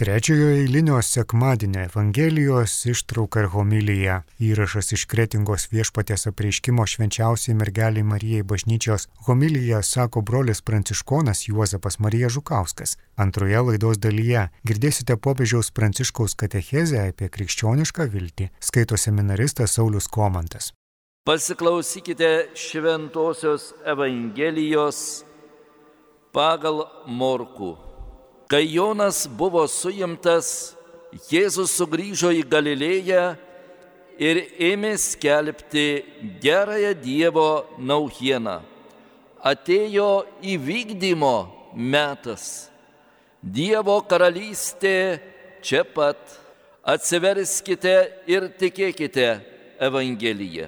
Trečiojo eilinio sekmadienio Evangelijos ištrauka ir homilyje. Įrašas iš kretingos viešpatės apreiškimo švenčiausiai mergeliai Marijai bažnyčios homilyje sako brolis pranciškonas Juozapas Marija Žukauskas. Antroje laidos dalyje girdėsite popiežiaus pranciškaus katechezę apie krikščionišką viltį, skaito seminaristas Saulis Komantas. Pasiklausykite šventosios Evangelijos pagal Morku. Kai Jonas buvo suimtas, Jėzus sugrįžo į Galilėją ir ėmė skelbti gerąją Dievo naujieną. Atėjo įvykdymo metas. Dievo karalystė čia pat. Atsiverskite ir tikėkite Evangeliją.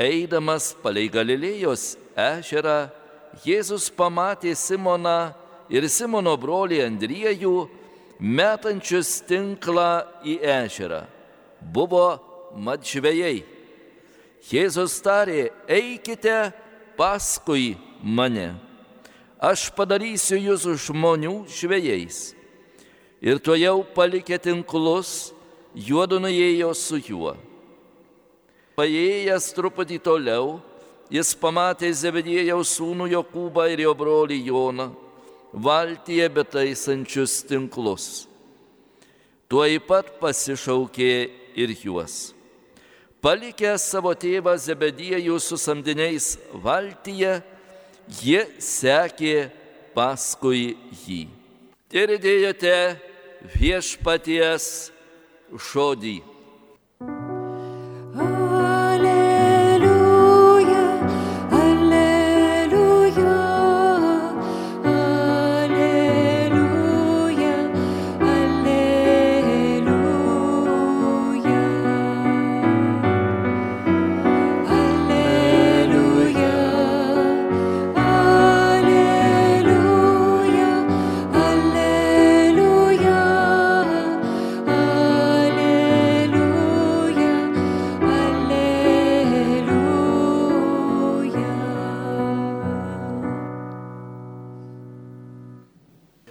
Eidamas palei Galilėjos ežerą, Jėzus pamatė Simoną ir Simono brolį Andriejų, metančius tinklą į ežerą. Buvo matžvėjai. Jėzus tarė, eikite paskui mane. Aš padarysiu jūs žmonių žvėjais. Ir to jau palikė tinklus, juodu nuėjo su juo. Paėjęs truputį toliau, jis pamatė Zebedėjaus sūnų Jokūbą ir jo brolį Joną valtyje betaisančius tinklus. Tuoj pat pasišaukė ir juos. Palikė savo tėvą Zebediejų su samdiniais valtyje, jie sekė paskui jį. Girdėjote viešpaties žodį.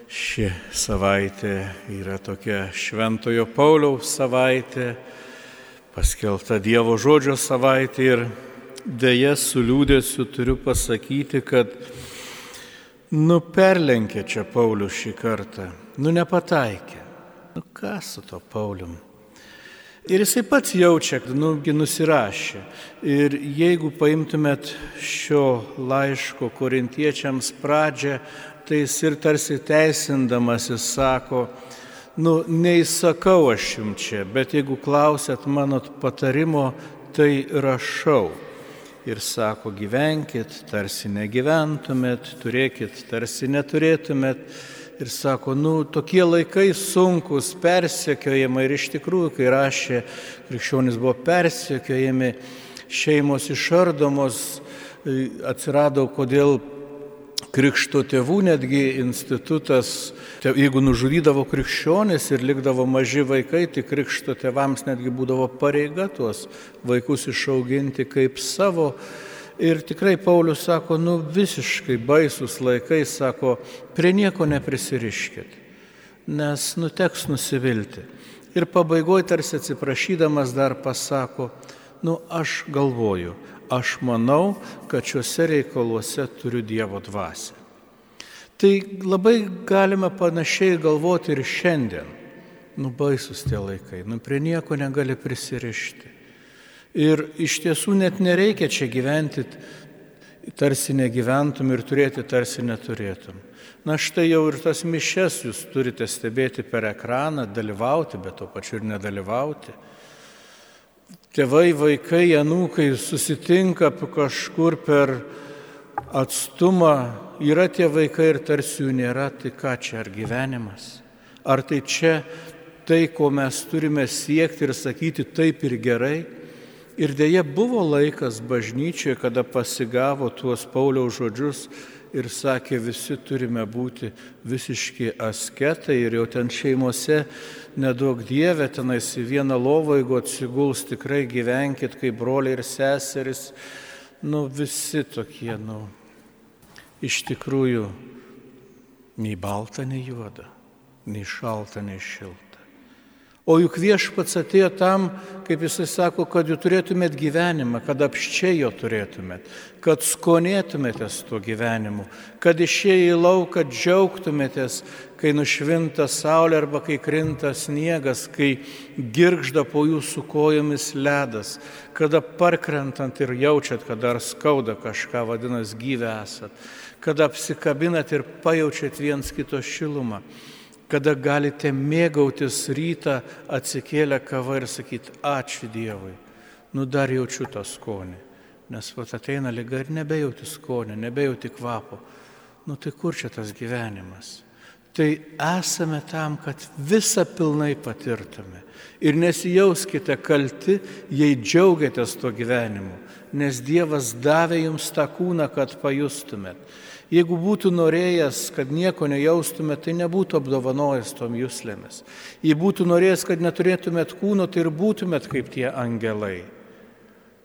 Ši savaitė yra tokia Šventojo Pauliaus savaitė, paskelta Dievo žodžio savaitė ir dėja su liūdėsiu turiu pasakyti, kad nu perlenkė čia Paulius šį kartą, nu nepataikė. Nu ką su to Paulium? Ir jisai pats jaučia, kad nugi nusirašė. Ir jeigu paimtumėt šio laiško korintiečiams pradžią, tai jis ir tarsi teisindamasis sako, nu, neįsakau aš jums čia, bet jeigu klausėt mano patarimo, tai rašau. Ir sako, gyvenkit, tarsi negyventumėt, turėkit, tarsi neturėtumėt. Ir sako, nu, tokie laikai sunkus, persekiojimai. Ir iš tikrųjų, kai rašė, krikščionys buvo persekiojami, šeimos išardomos, atsirado, kodėl krikšto tėvų netgi institutas, jeigu nužudydavo krikščionis ir likdavo maži vaikai, tai krikšto tėvams netgi būdavo pareiga tuos vaikus išauginti kaip savo. Ir tikrai Paulius sako, nu visiškai baisus laikai, sako, prie nieko neprisiriškit, nes nuteks nusivilti. Ir pabaigoje tarsi atsiprašydamas dar pasako, nu aš galvoju, aš manau, kad šiuose reikaluose turiu Dievo dvasę. Tai labai galime panašiai galvoti ir šiandien. Nu baisus tie laikai, nu prie nieko negali prisirišti. Ir iš tiesų net nereikia čia gyventi, tarsi negyventum ir turėti tarsi neturėtum. Na štai jau ir tas mišes jūs turite stebėti per ekraną, dalyvauti, bet to pačiu ir nedalyvauti. Tėvai, vaikai, anūkai susitinka kažkur per atstumą, yra tie vaikai ir tarsi jų nėra, tai ką čia, ar gyvenimas? Ar tai čia tai, ko mes turime siekti ir sakyti taip ir gerai? Ir dėja buvo laikas bažnyčioje, kada pasigavo tuos Pauliaus žodžius ir sakė, visi turime būti visiški asketai ir jau ten šeimose nedaug dievė, tenais į vieną lovą, jeigu atsiguls, tikrai gyvenkit kaip broliai ir seseris, nu visi tokie, nu, iš tikrųjų, nei balta, nei juoda. nei šalta, nei šilta. O juk viešpats atėjo tam, kaip jisai sako, kad jūs turėtumėt gyvenimą, kad apščiai jo turėtumėt, kad skonėtumėtės tuo gyvenimu, kad išėjai į lauką džiaugtumėtės, kai nušvinta saulė arba kai krinta sniegas, kai girgžda po jūsų kojomis ledas, kada parkrentant ir jaučiat, kad dar skauda kažką, vadinasi, gyvę esat, kada apsikabinat ir pajaučiat viens kito šilumą kada galite mėgautis rytą atsikėlę kavą ir sakyti ačiū Dievui, nu dar jaučiu tą skonį, nes vat ateina lyga ir nebejauti skonį, nebejauti kvapo. Nu tai kur čia tas gyvenimas? Tai esame tam, kad visą pilnai patirtume. Ir nesijauskite kalti, jei džiaugiatės tuo gyvenimu, nes Dievas davė jums tą kūną, kad pajustumėt. Jeigu būtų norėjęs, kad nieko nejaustume, tai nebūtų apdovanojęs tom jūslėmis. Jei būtų norėjęs, kad neturėtumėt kūno, tai ir būtumėt kaip tie angelai.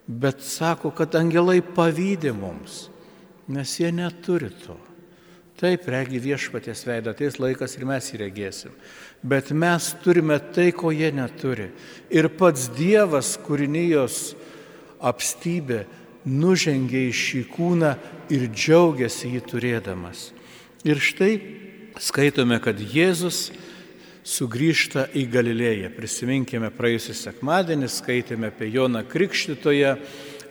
Bet sako, kad angelai pavydė mums, nes jie neturi to. Taip, regi viešpatės veidą, ateis laikas ir mes jį regėsim. Bet mes turime tai, ko jie neturi. Ir pats Dievas, kūrinijos apstybė, nužengė į šį kūną ir džiaugiasi jį turėdamas. Ir štai skaitome, kad Jėzus sugrįžta į Galilėją. Prisiminkime praėjusią sekmadienį, skaitėme apie Joną Krikštytoje,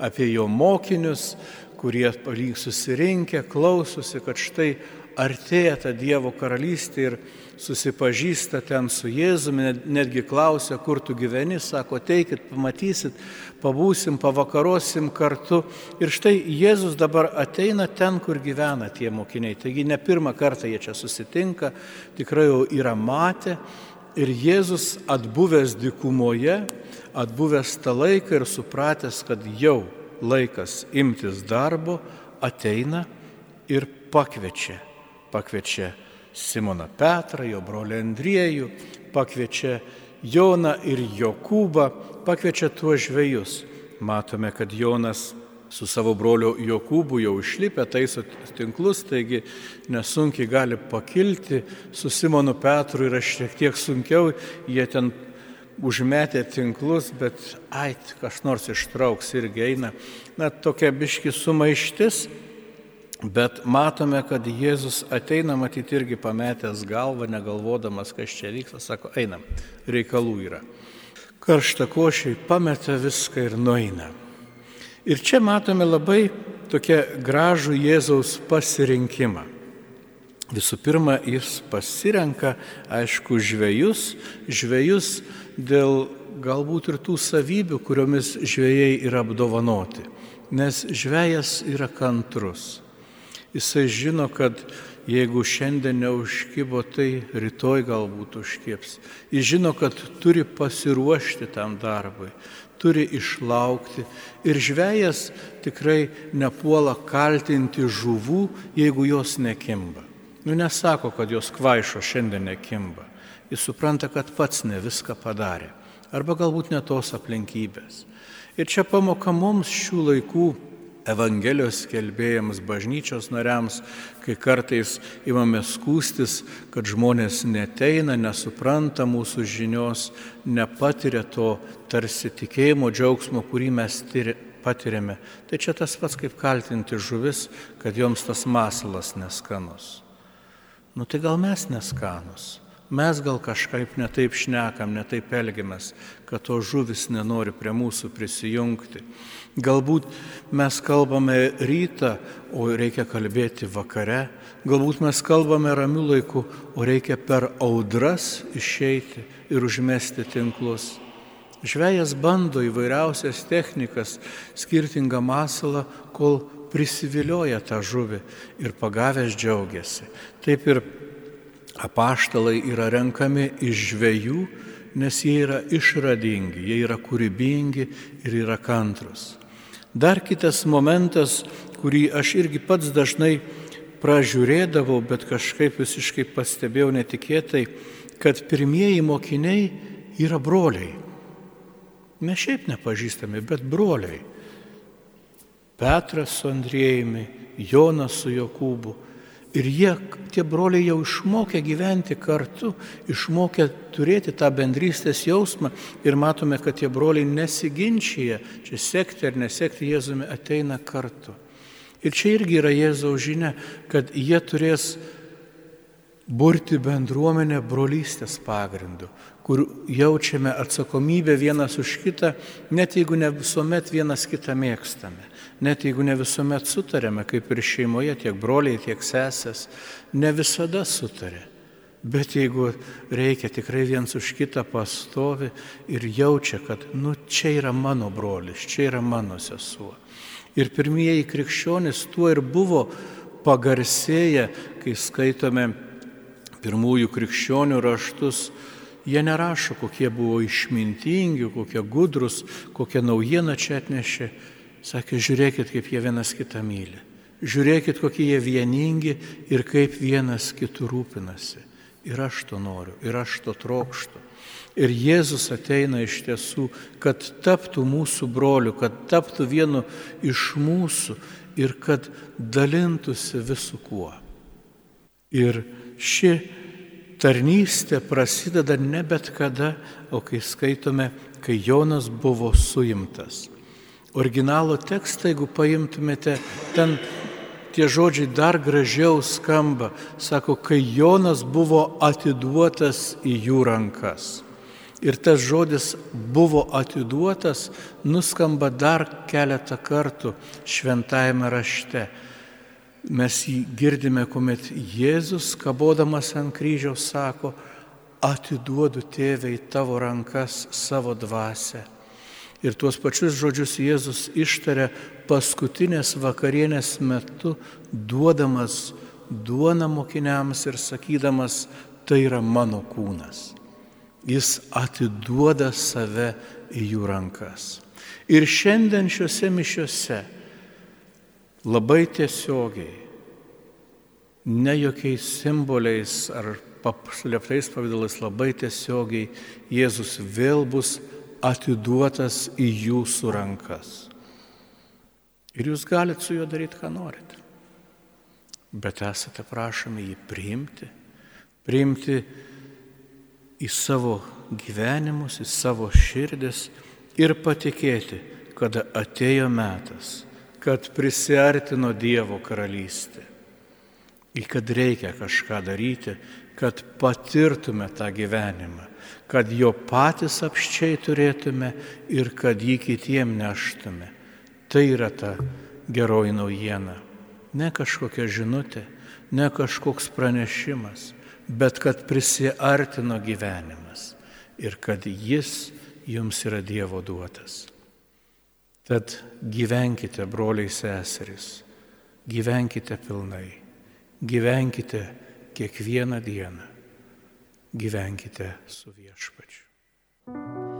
apie jo mokinius, kurie susirinkę, klausosi, kad štai artėja ta Dievo karalystė ir susipažįsta ten su Jėzumi, netgi klausia, kur tu gyveni, sako, teikit, pamatysit, pabūsim, pavakarosim kartu. Ir štai Jėzus dabar ateina ten, kur gyvena tie mokiniai. Taigi ne pirmą kartą jie čia susitinka, tikrai jau yra matę. Ir Jėzus atbuvęs dikumoje, atbuvęs tą laiką ir supratęs, kad jau laikas imtis darbo, ateina ir pakviečia. Pakviečia Simoną Petrą, jo brolį Andriejų, pakviečia Joną ir Jokūbą, pakviečia tuos žvėjus. Matome, kad Jonas su savo broliu Jokūbu jau išlipę taiso tinklus, taigi nesunkiai gali pakilti, su Simonu Petru yra šiek tiek sunkiau, jie ten užmetė tinklus, bet ait, kas nors ištrauks irgi eina. Na, tokia biški sumaištis, Bet matome, kad Jėzus ateina matyti irgi pametęs galvą, negalvodamas, kas čia vyksta, sako, einam, reikalų yra. Karšta košiai pameta viską ir nueina. Ir čia matome labai tokią gražų Jėzaus pasirinkimą. Visų pirma, jis pasirenka, aišku, žvėjus, žvėjus dėl galbūt ir tų savybių, kuriomis žvėjai yra apdovanoti. Nes žvėjas yra kantrus. Jisai žino, kad jeigu šiandien neužkybo, tai rytoj galbūt užkieps. Jis žino, kad turi pasiruošti tam darbui, turi išlaukti. Ir žvėjas tikrai nepuola kaltinti žuvų, jeigu jos nekimba. Nu nesako, kad jos kvaišo šiandien nekimba. Jis supranta, kad pats ne viską padarė. Arba galbūt ne tos aplinkybės. Ir čia pamoka mums šių laikų Evangelijos skelbėjams, bažnyčios nariams, kai kartais imame skūstis, kad žmonės neteina, nesupranta mūsų žinios, nepatiria to tarsi tikėjimo džiaugsmo, kurį mes patiriame. Tai čia tas pats kaip kaltinti žuvis, kad joms tas masalas neskanus. Nu tai gal mes neskanus. Mes gal kažkaip netaip šnekam, netaip elgiamės, kad to žuvis nenori prie mūsų prisijungti. Galbūt mes kalbame rytą, o reikia kalbėti vakare. Galbūt mes kalbame ramių laikų, o reikia per audras išeiti ir užmesti tinklus. Žvejas bando įvairiausias technikas, skirtingą masalą, kol prisivilioja tą žuvį ir pagavęs džiaugiasi. Taip ir apaštalai yra renkami iš žvėjų, nes jie yra išradingi, jie yra kūrybingi ir yra kantrus. Dar kitas momentas, kurį aš irgi pats dažnai pražiūrėdavau, bet kažkaip visiškai pastebėjau netikėtai, kad pirmieji mokiniai yra broliai. Mes šiaip nepažįstami, bet broliai. Petras su Andriejumi, Jonas su Jokūbu. Ir jie, tie broliai jau išmokė gyventi kartu, išmokė turėti tą bendrystės jausmą ir matome, kad tie broliai nesiginčia, čia sekti ar nesekti Jėzumi ateina kartu. Ir čia irgi yra Jėzaus žinia, kad jie turės burti bendruomenę brolystės pagrindu, kur jaučiame atsakomybę vienas už kitą, net jeigu ne visuomet vienas kitą mėgstame net jeigu ne visuomet sutarėme, kaip ir šeimoje, tiek broliai, tiek sesės, ne visada sutarė. Bet jeigu reikia tikrai viens už kitą pastovi ir jaučia, kad, nu, čia yra mano brolis, čia yra mano sesuo. Ir pirmieji krikščionys tuo ir buvo pagarsėję, kai skaitome pirmųjų krikščionių raštus, jie nerašo, kokie buvo išmintingi, kokie gudrus, kokią naujieną čia atnešė, Sakė, žiūrėkit, kaip jie vienas kitą myli. Žiūrėkit, kokie jie vieningi ir kaip vienas kitų rūpinasi. Ir aš to noriu, ir aš to trokštu. Ir Jėzus ateina iš tiesų, kad taptų mūsų broliu, kad taptų vienu iš mūsų ir kad dalintųsi visų kuo. Ir ši tarnystė prasideda ne bet kada, o kai skaitome, kai Jonas buvo suimtas. Originalo tekstą, jeigu paimtumėte, ten tie žodžiai dar gražiau skamba. Sako, kai Jonas buvo atiduotas į jų rankas. Ir tas žodis buvo atiduotas, nuskamba dar keletą kartų šventajame rašte. Mes jį girdime, kuomet Jėzus, kabodamas ant kryžiaus, sako, atiduodu tėvai tavo rankas savo dvasę. Ir tuos pačius žodžius Jėzus ištarė paskutinės vakarienės metu, duodamas duoną mokiniams ir sakydamas, tai yra mano kūnas. Jis atiduoda save į jų rankas. Ir šiandien šiuose mišiuose labai tiesiogiai, ne jokiais simboliais ar slėptais pavydalais, labai tiesiogiai Jėzus vėl bus atiduotas į jūsų rankas. Ir jūs galite su juo daryti, ką norite. Bet esate prašomi jį priimti, priimti į savo gyvenimus, į savo širdis ir patikėti, kada atėjo metas, kad prisartino Dievo karalystė. Į kad reikia kažką daryti, kad patirtume tą gyvenimą, kad jo patys apščiai turėtume ir kad jį kitiem neštume. Tai yra ta geroji naujiena. Ne kažkokia žinutė, ne kažkoks pranešimas, bet kad prisiartino gyvenimas ir kad jis jums yra Dievo duotas. Tad gyvenkite, broliai seserys, gyvenkite pilnai, gyvenkite kiekvieną dieną. Gyvenkite su viešpačiu.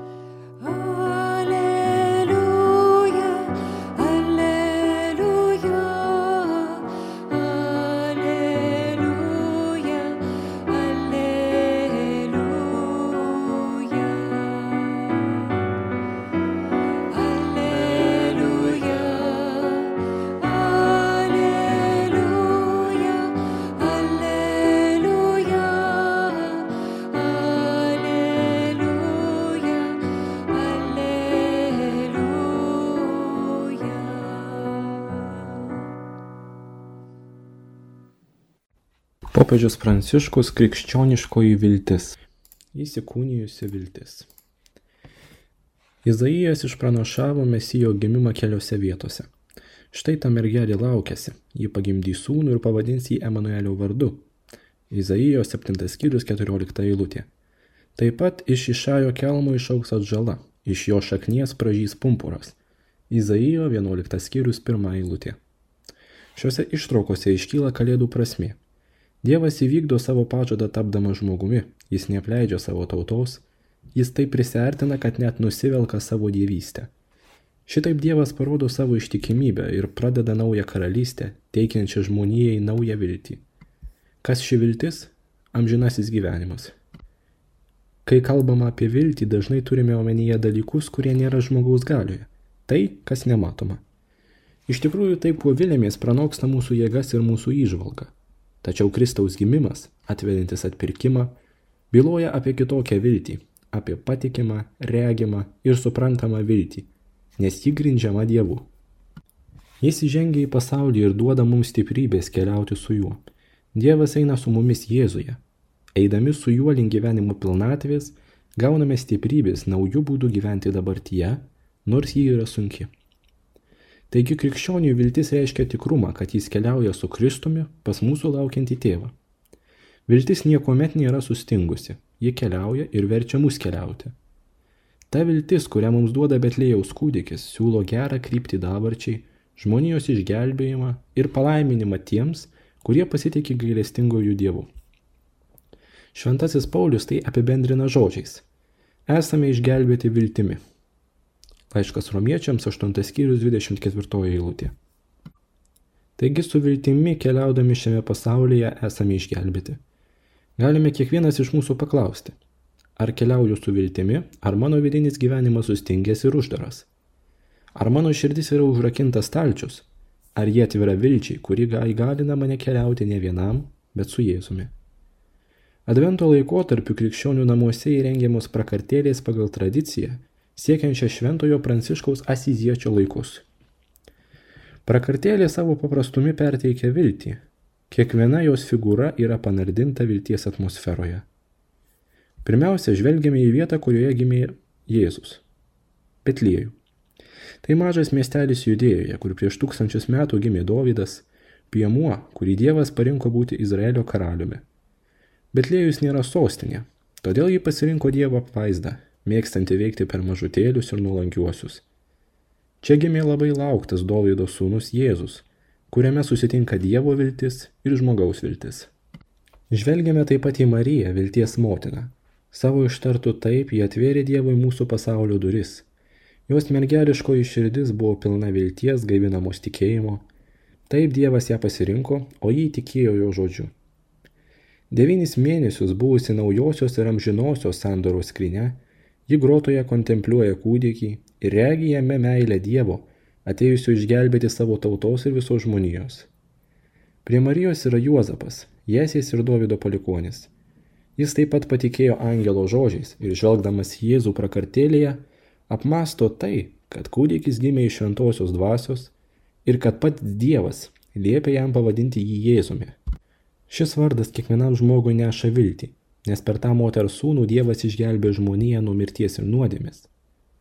Popiežius Pranciškus krikščioniškoji viltis. Įsikūnijusi viltis. Izaijas išpranašavo mesijo gimimą keliose vietose. Štai ta mergelė laukėsi, ji pagimdys sūnų ir pavadins jį Emanuelio vardu. Izaijo 7 skyrius 14 eilutė. Taip pat iš išajo kelmo išauks atžala, iš jo šaknies pražys pumpuras. Izaijo 11 skyrius 1 eilutė. Šiuose ištraukose iškyla kalėdų prasme Dievas įvykdo savo pažadą tapdamas žmogumi, jis neapleidžia savo tautos, jis taip prisartina, kad net nusivelka savo dievystę. Šitaip Dievas parodo savo ištikimybę ir pradeda naują karalystę, teikiančią žmonijai naują viltį. Kas ši viltis? Amžinasis gyvenimas. Kai kalbama apie viltį, dažnai turime omenyje dalykus, kurie nėra žmogaus galioje. Tai, kas nematoma. Iš tikrųjų, tai, kuo vilėmės, pranoksta mūsų jėgas ir mūsų įžvalgą. Tačiau Kristaus gimimas, atverintis atpirkimą, byloja apie kitokią viltį, apie patikimą, regimą ir suprantamą viltį, nes ji grindžiama Dievu. Jis įžengia į pasaulį ir duoda mums stiprybės keliauti su juo. Dievas eina su mumis Jėzuje. Eidami su juo link gyvenimo pilnatvės, gauname stiprybės naujų būdų gyventi dabartyje, nors ji yra sunki. Taigi krikščionių viltis reiškia tikrumą, kad jis keliauja su Kristumi pas mūsų laukiantį tėvą. Viltis niekuomet nėra sustingusi, ji keliauja ir verčia mus keliauti. Ta viltis, kurią mums duoda Betlėjaus kūdikis, siūlo gerą kryptį dabarčiai, žmonijos išgelbėjimą ir palaiminimą tiems, kurie pasitikė gailestingojų dievų. Šventasis Paulius tai apibendrina žodžiais. Esame išgelbėti viltimi. Laiškas romiečiams 8 skyrius 24 eilutė. Taigi su viltimi keliaudami šiame pasaulyje esame išgelbėti. Galime kiekvienas iš mūsų paklausti, ar keliauju su viltimi, ar mano vidinis gyvenimas sustingęs ir uždaras. Ar mano širdis yra užrakintas stalčius, ar jie atvira vilčiai, kuri įgalina mane keliauti ne vienam, bet su Jėzumi. Advento laikotarpiu krikščionių namuose įrengiamos prakartėlės pagal tradiciją, siekiančią šventojo pranciškaus asiziečio laikus. Prakartėlė savo paprastumi perteikia viltį. Kiekviena jos figūra yra panardinta vilties atmosferoje. Pirmiausia, žvelgiame į vietą, kurioje gimė Jėzus - Petliejų. Tai mažas miestelis Judėjoje, kur prieš tūkstančius metų gimė Dovydas, piemuo, kurį Dievas parinko būti Izraelio karaliumi. Betlėjus nėra sostinė, todėl ji pasirinko Dievo apvaizdą, mėgstanti veikti per mažutėlius ir nuolankiuosius. Čia gimė labai lauktas Dovydo sūnus Jėzus, kuriame susitinka Dievo viltis ir žmogaus viltis. Žvelgiame taip pat į Mariją, vilties motiną. Savo ištartų taip jie atvėrė Dievui mūsų pasaulio duris. Jos mergeliškoji širdis buvo pilna vilties, gaivinamos tikėjimo. Taip Dievas ją pasirinko, o jį tikėjo jo žodžiu. Devynis mėnesius buvusi naujosios ir amžinosios sandoros skrinė, ji grotoje kontempliuoja kūdikį ir regi jame meilę Dievo, atėjusiu išgelbėti savo tautos ir visos žmonijos. Prie Marijos yra Juozapas, Jėsės ir Dovido palikonis. Jis taip pat patikėjo angelo žodžiais ir žvelgdamas Jėzų prakartėlėje, apmasto tai, kad kūdikis gimė iš šventosios dvasios ir kad pats Dievas liepia jam pavadinti jį Jėzumi. Šis vardas kiekvienam žmogui neša viltį, nes per tą moters sūnų Dievas išgelbė žmoniją nuo mirties ir nuodėmės.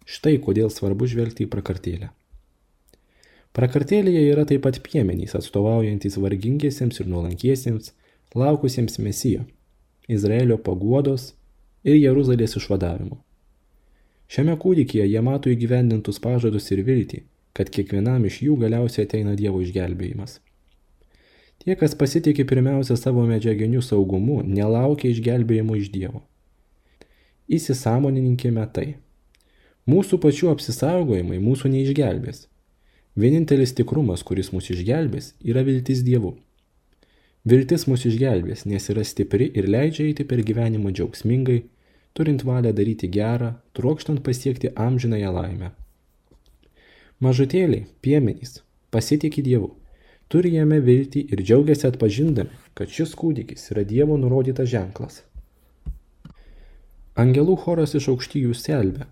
Štai kodėl svarbu žvelgti į prakartėlę. Prakartėlėje yra taip pat piemenys, atstovaujantis vargingiesiems ir nuolankiesiems, laukusiems mesijo, Izraelio paguodos ir Jeruzalės išvadavimo. Šiame kūdikyje jie mato įgyvendintus pažadus ir viltį, kad kiekvienam iš jų galiausiai ateina Dievo išgelbėjimas. Tie, kas pasitikė pirmiausia savo medžiaginiu saugumu, nelaukia išgelbėjimo iš Dievo. Įsisamoninkime tai. Mūsų pačių apsisaugojimai mūsų neišgelbės. Vienintelis tikrumas, kuris mus išgelbės, yra viltis Dievu. Viltis mus išgelbės, nes yra stipri ir leidžia eiti per gyvenimą džiaugsmingai, turint valią daryti gerą, trokštant pasiekti amžinąją laimę. Mažutėliai, piemenys, pasitikė Dievu turi jame viltį ir džiaugiasi atpažindami, kad šis kūdikis yra Dievo nurodytas ženklas. Angelų choras iš aukštyjų selbė,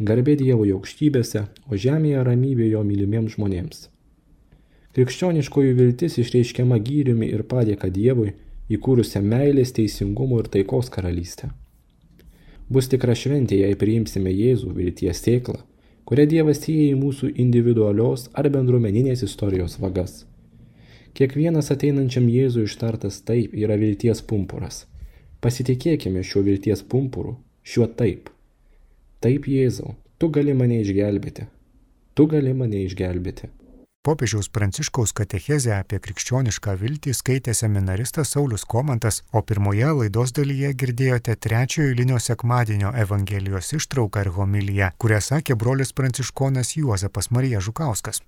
garbė Dievo aukštybėse, o žemėje ramybė jo mylimiems žmonėms. Krikščioniškoji viltis išreiškiama gyriumi ir padėka Dievui, įkūrusią meilės, teisingumo ir taikos karalystę. Bus tikra šventė, jei priimsime Jėzų vilties sėklą, kurią Dievas sieja į mūsų individualios ar bendruomeninės istorijos vagas. Kiekvienas ateinančiam Jėzui ištartas taip yra vilties pumpuras. Pasitikėkime šiuo vilties pumpuru, šiuo taip. Taip Jėzau, tu gali mane išgelbėti. Tu gali mane išgelbėti. Popiežiaus Pranciškaus katechezę apie krikščionišką viltį skaitė seminaristas Saulis Komantas, o pirmoje laidos dalyje girdėjote trečiojo eilinio sekmadienio Evangelijos ištrauką ir homiliją, kurią sakė brolis pranciškonas Juozapas Marija Žukauskas.